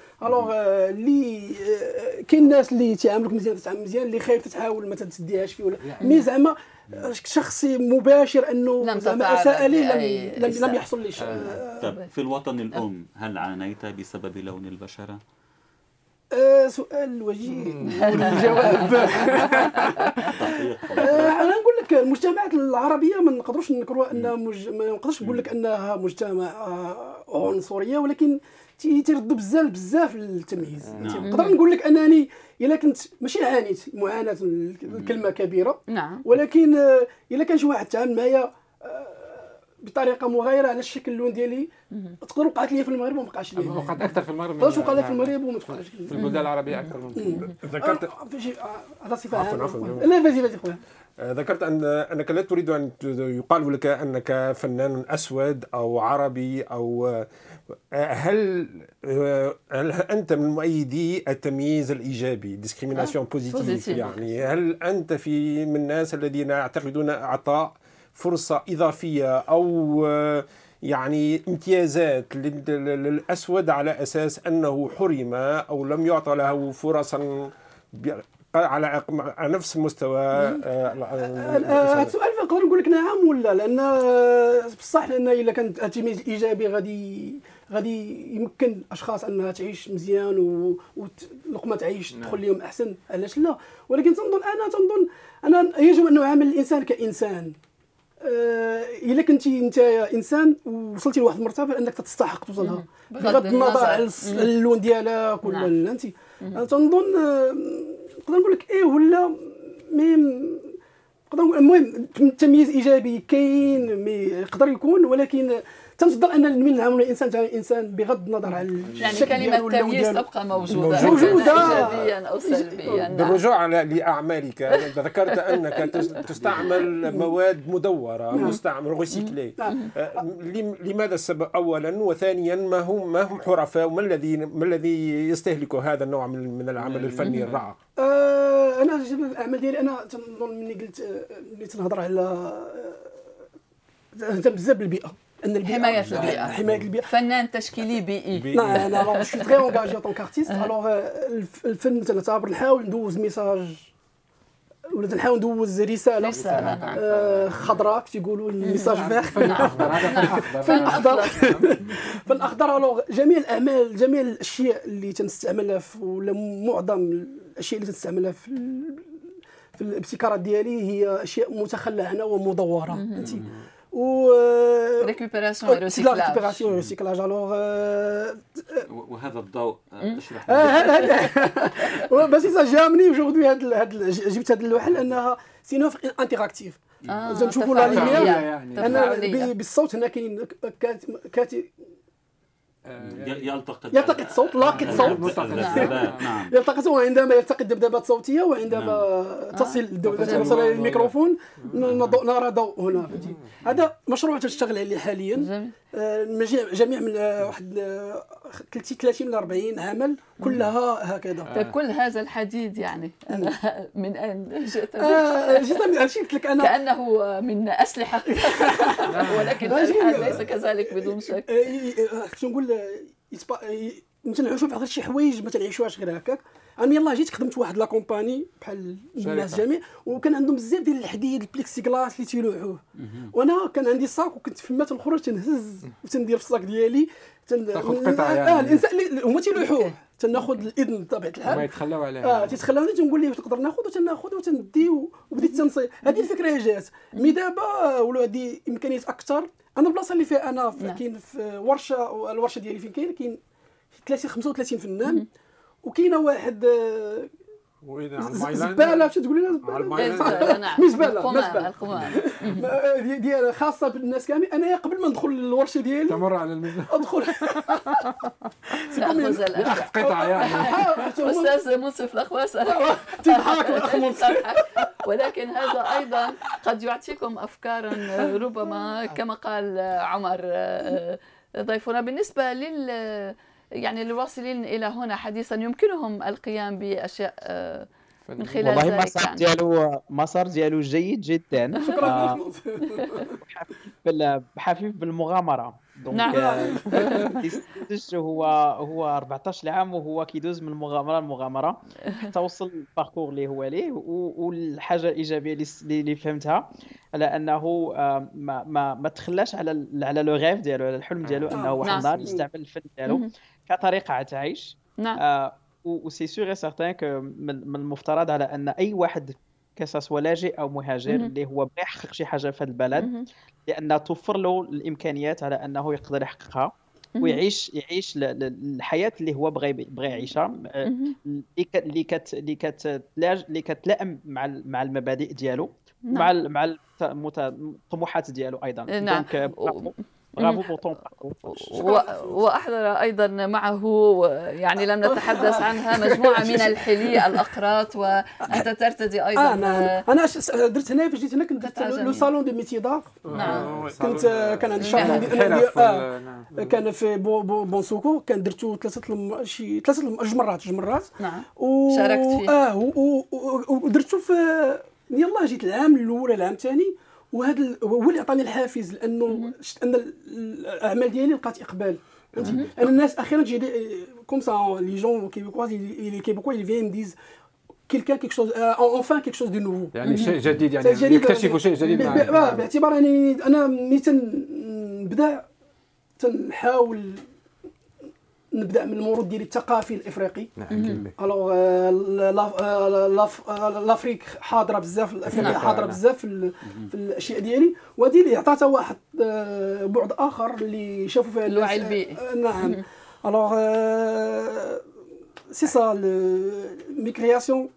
الوغ اللي كاين الناس اللي تيعاملوك مزيان تتعامل مزيان اللي خايب تتحاول ما تديهاش فيه ولا مي زعما شخصي مباشر انه زعما اساء لي لم, لم, لم يحصل لي طيب في الوطن الأم هل عانيت بسبب لون البشرة؟ آه سؤال وجيه. والجواب. آه أنا نقول لك المجتمعات العربية ما نقدروش نكروا انها مج... ما نقدرش نقول لك أنها مجتمع آه عنصرية ولكن تيردوا بزاف بزاف التمييز نعم. نقدر نقول لك أنني إلا كنت ماشي عانيت معاناة الكلمة كبيرة. نعم. ولكن آه، إلا كان شي واحد تعامل معايا آه، بطريقة مغايرة على الشكل اللون ديالي. تقدر وقعت لي في المغرب وما وقعش لي. وقعت أكثر في المغرب تقدر وقع لي في المغرب وما توقعش في البلدان العربية أكثر ممكن. ذكرت هذا صفة عامة. لا فازي فازي خويا ذكرت أن أنك لا تريد أن يقال لك أنك فنان أسود أو عربي أو هل هل أنت من مؤيدي التمييز الإيجابي؟ discrimination positive يعني. هل أنت في من الناس الذين يعتقدون إعطاء فرصة إضافية أو يعني امتيازات للأسود على أساس أنه حرم أو لم يعطى له فرصا على نفس المستوى هذا السؤال نقدر نقول لك نعم ولا لأن بصح لأن إلا كانت التمييز الإيجابي غادي غادي يمكن أشخاص أنها تعيش مزيان ولقمة تعيش تدخل نعم. لهم أحسن علاش لا؟ ولكن تنظن أنا تنظن أنا يجب أن نعامل الإنسان كإنسان. آه، إلا كنتي أنت إنسان وصلتي لواحد المرتبة أنك تستحق توصلها. بغض النظر على اللون ديالك ولا نعم. انت تنظن آه، نقدر نقول لك إيه ولا مي نقدر نقول المهم التمييز إيجابي كاين يقدر يكون ولكن تنفضل أن من نعامل الانسان الإنسان بغض النظر عن يعني كلمة التمييز تبقى موجودة. موجودة. ايجابيا أو سلبيا. بالرجوع لأعمالك ذكرت أنك تستعمل مواد مدورة نعم. مستعمل ريسيكلي نعم. آه، لماذا السبب؟ اولا وثانيا ما هم ما هم حرفاء؟ وما الذي ما الذي يستهلك هذا النوع من من العمل الفني الرائع؟ آه، أنا الأعمال ديالي أنا تنظن مني قلت اللي تنهضر على بزاف بالبيئة. إن البيئة. حماية البيئة. حماية البيئة. فنان تشكيلي بيئي. نعم أنا je très engagé donc artiste alors الفن تنعتبر نحاول ندوز message ولا نحاول ندوز رسالة. رسالة آه خضراء تيقولوا ال message vert فن أخضر. هذا فن أخضر. فن أخضر. alors جميع الأعمال جميع الأشياء اللي تنستعملها ولا معظم الأشياء اللي تنستعملها في في الابتكارات ديالي هي أشياء متخلعنه ومدورة. و ريكوبيراسيون ريسيكلاج ريكوبيراسيون ريسيكلاج الوغ وهذا الضوء اشرح بس جامني اجوردي هاد جبت هاد اللوحه لانها سي نوف انتراكتيف نشوفوا لا ليمير أنا بالصوت هنا كاين يلتقط يلتقط صوت لاقط صوت. نعم. يلتقط صوت وعندما يلتقط دبدبات صوتيه وعندما تصل الدبدبات توصل إلى الميكروفون نرى ضوء هنا. هذا مشروع تشتغل عليه حاليا. جميع من واحد 30 ل 40 عمل كلها هكذا. طيب كل هذا الحديد يعني أنا من أين جئت؟ جئت من قلت لك أنا. كأنه من أسلحة. ولكن الحال ليس كذلك بدون شك. شو نقول؟ مثلا نعيشوا في شي حوايج ما تنعيشوهاش غير هكاك. أنا يلاه جيت خدمت واحد la compagnie بحال الناس جميع وكان عندهم بزاف ديال الحديد ال plexiglas اللي تيلوحوه. وأنا كان عندي sac وكنت فما تنخرج تنهز وتندير في ال sac ديالي. تن... تاخذ قطع يعني. آه الانسان هما تيلوحوه. تناخذ الإذن بطبيعة الحال. ما يتخلاو عليه آه تيتخلاو تنقول ليه تقدر ناخذ وتناخذ وتندي وبديت تنصي. هذه الفكرة جات. mais دابا ولاو هذه امكانيات أكثر أنا البلاصه اللي فيها أنا نعم. كاين في ورشة الورشه ديالي فين كاين؟ كاين 30 35 فنان وكاينة واحد المايلاند زبالة باش تقول لنا زبالة. القمام ما- دي- ديال خاصة بالناس كامل أنا قبل ما ندخل للورشة ديالي تمر على المزبله أدخل. ناخذ الاشياء قطع يعني. أستاذ منصف الاخواس تضحك الاخ منصف. ولكن هذا أيضا قد يعطيكم افكارا ربما كما قال عمر ضيفنا. بالنسبة لل يعني للواصلين إلى هنا حديثا يمكنهم القيام بأشياء من خلال والله ذلك المسار يعني. ديالو مسار ديالو جيد جدا. شكرا آه، حفيف بالمغامرة. دونك نعم. آه، هو هو 14 عام وهو كيدوز من مغامره لمغامره حتى وصل ال parcours اللي هو ليه والحاجة الإيجابية اللي فهمتها على أنه آه، ما ما ما تخلاش على على le rêve ديالو على الحلم ديالو أنه واحد نعم. النهار يستعمل الفن ديالو. كطريقة تعيش نعم آه، و c'est sûr et certain من من المفترض على أن أي واحد كساس لاجئ أو مهاجر. اللي هو بغى يحقق شي حاجة في هذا البلد. لأن توفر له الإمكانيات على أنه يقدر يحققها. ويعيش يعيش الحياة اللي هو بغى بغى يعيشها آه،. اللي كت- اللي كت اللي كتلاج اللي كتلائم مع مع المبادئ ديالو نعم. مع مع الطموحات ديالو أيضا نعم. donc bravo bravo pour ton و- وأحضر أيضا معه يعني لم نتحدث عنها مجموعة من الحلي الأقراط وأنت ترتدي أيضا آه نعم أنا ش- درت هنا فاش جيت هنا كنت درت. le salon des métiers d'art نعم كنت كان عندي. شهر آه. نعم. كان في Bon Bon Bonsecours كان درتو ثلاثة. شي ثلاثة. جوج مرات جوج مرات نعم و... شاركت فيه. آه ودرتو في يلا جيت العام الأول العام الثاني وهذا ال... هو اللي عطاني الحافز لأنه شفت أن ال- الأعمال ديالي لقات إقبال. فهمتي أنا الناس أخيرا تجي كوم سا لي جون كيبيكوا كيبيكوا اللي فيان ديز quelqu'un quelque chose euh, enfin quelque chose de nouveau يعني شيء جديد يعني. يكتشفوا شيء جديد باعتبار اني أنا ملي تنبدا تنحاول نبدأ من المورد ديالي الثقافي الإفريقي. نعم. الوغ لافريك حاضرة بزاف الافريقيا نعم. حاضرة بزاف في, في الأشياء ديالي. وهذه اللي عطاتها واحد آه، بعد آخر اللي شافوا فيها الوعي البيئي. آه، نعم. alors c'est ça mes créations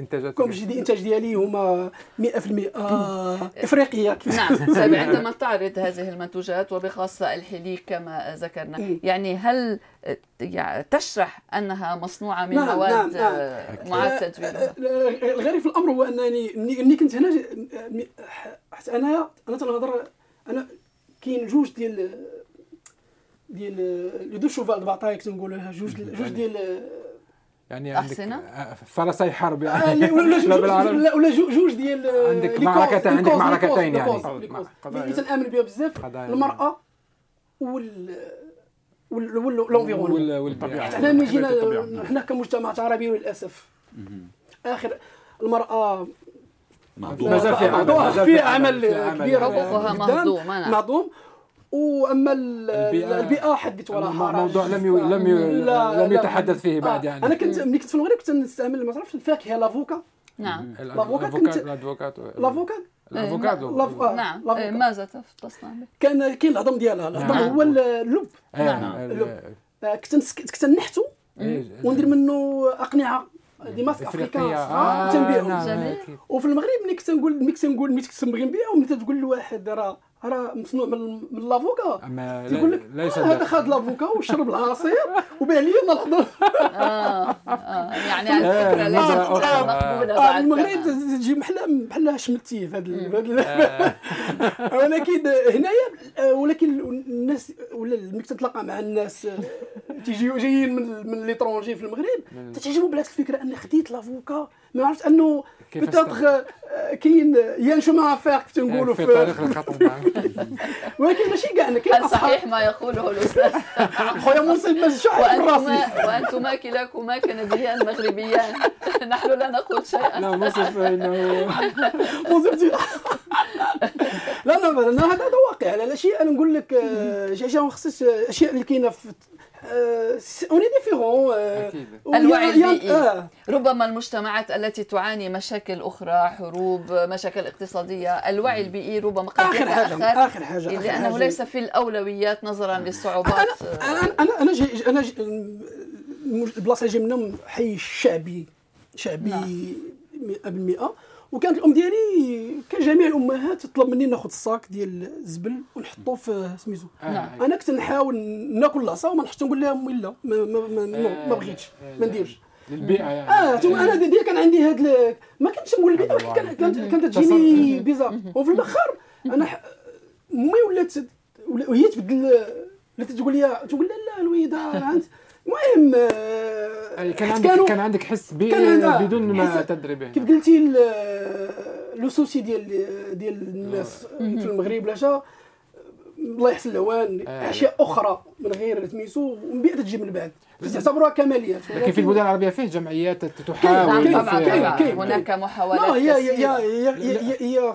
إنتاجات comme j'ai dit الانتاج ديالي هما 100% آه، إفريقية. نعم طيب عندما تعرض هذه المنتوجات وبخاصة الحلي كما ذكرنا. مم. يعني هل يعني تشرح أنها مصنوعة من نعم، مواد نعم، نعم. معاد تدويرها الغريب في الأمر هو أنني ملي كنت هنا حتى أنا أنا تنهضر أنا كاين جوج ديال ديال لي دو شوفال بعطايك تنقولها جوج جوج ديال يعني عندك أحسنة؟ فرسي حرب آه، يعني ولا ولا ولا جو- جوج ديال عندك معركتين- عندك معركتين يعني. اللي تنامن بها بزاف. المرأة وال وال وال- لونفيرونمون وال- والبيئة. حنا ملي جينا. حنا كمجتمعات عربي للأسف. آخر المرأة مهضوم مازال في عمل،. كبير. نعم. مهضوم. وأما ال- البيئة- البيئة حدث ولا مو- حرج موضوع لم ي- لم ي- لا- لم. يتحدث فيه بعد آه، يعني. أنا كنت ملي كنت في المغرب كنت نستعمل ما تعرفش الفاكهه l'avocat؟ نعم. الأفوكات الافوكات كنت- l'avocat؟ الأفوكادو. l'av- آه، نعم. l'avocat. آه، ماذا به؟ كان كاين العظم ديالها. العظم نعم. هو اللب. آه، نعم. آه، كنت كنت نحتو إيه، وندير منه أقنعة دي ماسك افريكان صغار تنبيعهم نعم،. وفي المغرب ملي كنت نقول ملي كنت نقول ملي كنت نبغي نبيعهم ملي تقول لواحد راه راه مصنوع من من لافوكا تيقول لك ليس آه هذا. خد لافوكا وشرب العصير وباع لي أنا الخضر آه آه يعني على. مقبولة آه بعد المغرب. تجي بحال بحال شمتي في هذا ولكن هنايا ولكن الناس ولا ملي تتلاقى مع الناس تيجيو جايين من من ليترونجي في المغرب تتعجبوا بالعكس الفكرة اني خديت لافوكا ما عرفت انه بتاتخ كاين يان شومان افير كيف تنقولوا في في طريق الخطر معك. ولكن ماشي كاع كاين صحيح ما يقوله الأستاذ؟ خويا منصف ما شحال من راسي وأنتما وأنتما كلاكما كنديان مغربيان. نحن لا نقول شيئا. لا منصف انه وزبتي لا لا هذا هذا واقع. لا شيء أنا نقول لك آه، شي اشياء ما خصش أشياء اللي كاينة في on est différents أكيد الوعي البيئي ربما المجتمعات التي تعاني مشاكل أخرى حروب مشاكل اقتصادية الوعي البيئي ربما قد آخر حاجة آخر حاجة آخر لأنه حاجة. ليس في الأولويات نظرا للصعوبات. أنا أنا أنا جي أنا جي البلاصة اللي جاي منهم حي الشعبي شعبي 100% وكانت الأم ديالي كجميع الأمهات تطلب مني ناخذ الصاك ديال الزبل ونحطوه في سميتو. نعم. أنا كنت نحاول ناكل العصا وما نحطش نقول لها امي لا ما, ما, ما, ما, ما بغيتش ما نديرش. للبيئة يعني. آه ثم أنا ديال كان عندي هاد ما كنتش نقول البيئه ولكن كان- كانت كانت تجيني بيزار وفي الآخر أنا أمي ولات ولا- وهي تبدل ولات تقول لي تقول لا لا الويده عند المهم يعني كان عندك كان عندك حس كان بدون ما تدري به. كيف قلتي ال- لو سوسي ديال ديال الناس في المغرب ولا شا الله يحسن العوان آه. أشياء أخرى من غير سميتو ومن بعد تجي من بعد. تعتبروها كماليات لكن في البلدان العربية فيه جمعيات تحاول كاين- هناك. محاولات لا هي هي هي هي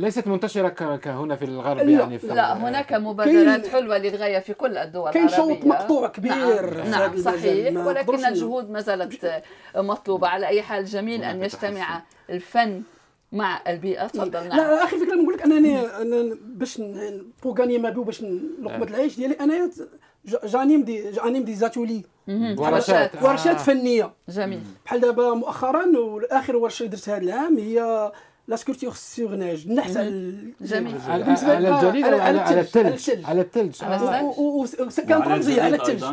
ليست منتشرة ك- كهنا في الغرب لا، يعني في لا هناك مبادرات كاين- حلوة للغاية في كل الدول كاين العربية. شوط مقطوع كبير نعم, في نعم المجال. صحيح ولكن الجهود ما زالت مطلوبة. على أي حال جميل أن يجتمع الفن مع البيئة. تفضل نعم. لا أخي فكرة نقول لك أنني أنا باش ن- pour gagner ma vie باش لقمه العيش ديالي انايا j- j'anime des j'anime des ateliers. ورشات. آه. ورشات فنية. جميل. بحال دابا مؤخرا واخر ورشة درت هذا العام هي la sculpture sur neige النحت على جميل. على الجليد على- أو على الثلج. على الثلج على آه. الثلج. و- و- و- كانت وعلى رمزيه على الثلج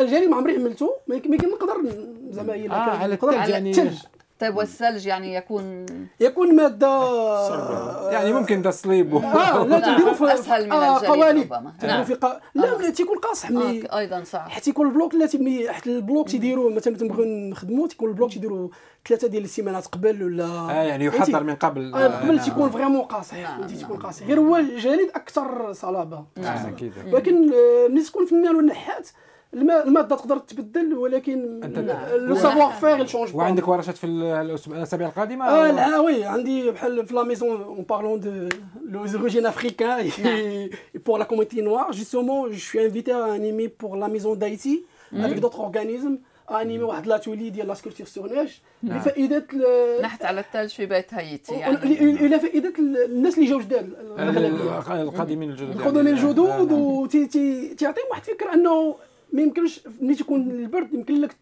الجليد ما عمري حملته ما يمكن ما يمكن نقدر زعما هي آه على الثلج على يعني الثلج طيب والثلج يعني يكون يكون مادة يعني ممكن تصليب. و- آه لا نعم، تديروا في أسهل من آه، قوالب نعم. في قا... لا لا تيكون قاصح. ملي آه أيضا صعب حيت يكون ال bloc لا تبني حيت ال bloc تيديروا مثلا تنبغيو نخدموا تيكون ال bloc تيديروا ثلاثة ديال السيمانات قبل ولا آه يعني يحضر من قبل. آه قبل نعم. تيكون vraiment قاصح نعم، تيكون قاصح. غير هو الجليد أكثر صلابة. نعم. أكيد. ولكن آه، ملي تكون فنان ولا نحات الما- الماده تقدر تبدل ولكن le savoir-faire il change pas وعندك ورشات في الأسابيع القادمة؟ آه là oui عندي بحال في la maison en parlant de leurs origines africaines communauté noire justement je suis invité à animer pour la maison d'Haïti avec d'autres organismes à animer واحد l'atelier ديال la sculpture sur neige لفائده نحت على الثلج في بيت هايتي ل- يعني. إلى فائده الناس اللي جاو جداد القادمين الجدد القدماء يعني. الجدد نعم. وتعطيهم واحد الفكرة أنه ما يمكنش ملي تكون البرد يمكن لك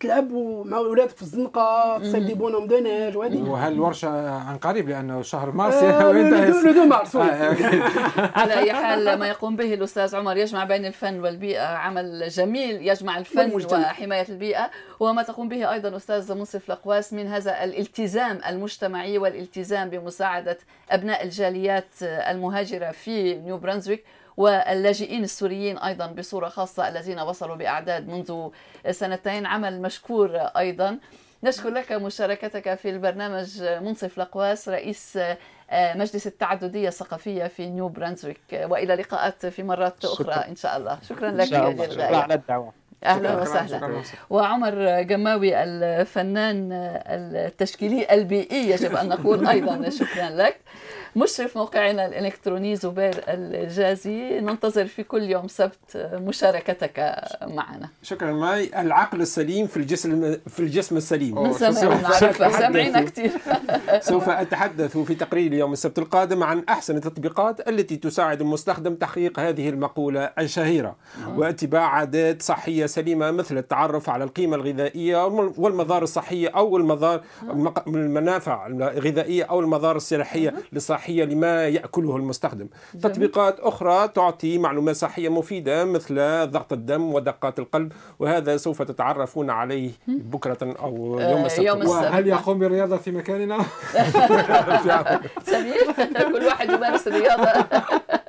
تلعب مع ولادك في الزنقة تصيد des bonhommes de neige وهذه وهل الورشة عن قريب؟ لأنه شهر مارس. آه، le- le deux mars،. آه،. على أي حال ما يقوم به الأستاذ عمر يجمع بين الفن والبيئة عمل جميل يجمع الفن والمجتمع. وحماية البيئة. وما تقوم به أيضا أستاذ منصف لقواس من هذا الالتزام المجتمعي والالتزام بمساعدة أبناء الجاليات المهاجرة في نيو برنزويك واللاجئين السوريين أيضا بصورة خاصة الذين وصلوا بأعداد منذ سنتين. عمل مشكور أيضا. نشكر لك مشاركتك في البرنامج منصف لقواس رئيس مجلس التعددية الثقافية في نيو برانزويك وإلى لقاءات في مرات أخرى إن شاء الله. شكرا لك ان شاء الله. شكرا. على الدعوه أهلا شكراً، وسهلا. شكراً. وعمر جماوي الفنان التشكيلي البيئي يجب أن نقول أيضا شكرا لك. مشرف موقعنا الإلكتروني زبير الجازي ننتظر في كل يوم سبت مشاركتك معنا. شكرا معي. العقل السليم في الجسم في الجسم السليم. من كثير. سوف أتحدث في تقرير يوم السبت القادم عن أحسن التطبيقات التي تساعد المستخدم تحقيق هذه المقولة الشهيرة. واتباع عادات صحية سليمة مثل التعرف على القيمة الغذائية والمضار الصحية أو المضار المنافع الغذائية أو المضار الصحية للصحية لما يأكله المستخدم. تطبيقات أخرى تعطي معلومات صحية مفيدة مثل ضغط الدم ودقات القلب وهذا سوف تتعرفون عليه بكرة أو يوم آه، السبت. يوم السبت. وهل يقوم بالرياضة في مكاننا؟ سمير كل واحد يمارس الرياضة.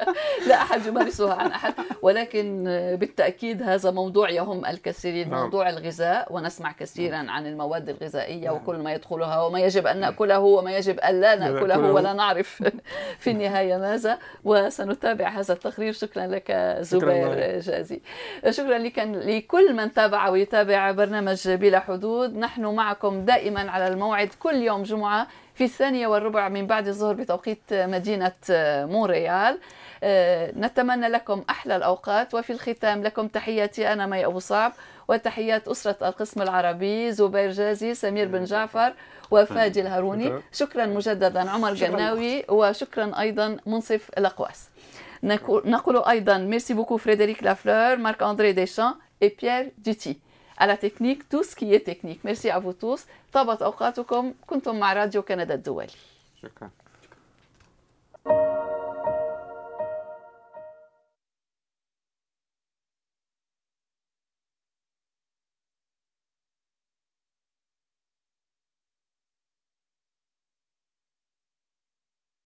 لا أحد يمارسها عن أحد ولكن بالتأكيد هذا موضوع يهم الكثيرين نعم. موضوع الغذاء ونسمع كثيرا عن المواد الغذائية وكل ما يدخلها وما يجب أن نأكله وما يجب أن لا نأكله. ولا نعرف في النهاية ماذا. وسنتابع هذا التقرير. شكرا لك زبير. جازي. شكرا لك لكل من تابع ويتابع برنامج بلا حدود. نحن معكم دائما على الموعد كل يوم جمعة في الثانية والربع من بعد الظهر بتوقيت مدينة مونريال. نتمنى لكم أحلى الأوقات وفي الختام لكم تحياتي أنا مي أبو صعب وتحيات أسرة القسم العربي زبير جازي سمير بن جعفر وفادي الهاروني شكراً. مجددا عمر جناوي وشكرا أيضا منصف الأقواس نقول نقول أيضا merci beaucoup فريدريك لافلور مارك أندري ديشان et Pierre Duty. à la technique, tout ce qui est technique. Merci à vous tous. طابت أوقاتكم كنتم مع راديو كندا الدولي. شكرا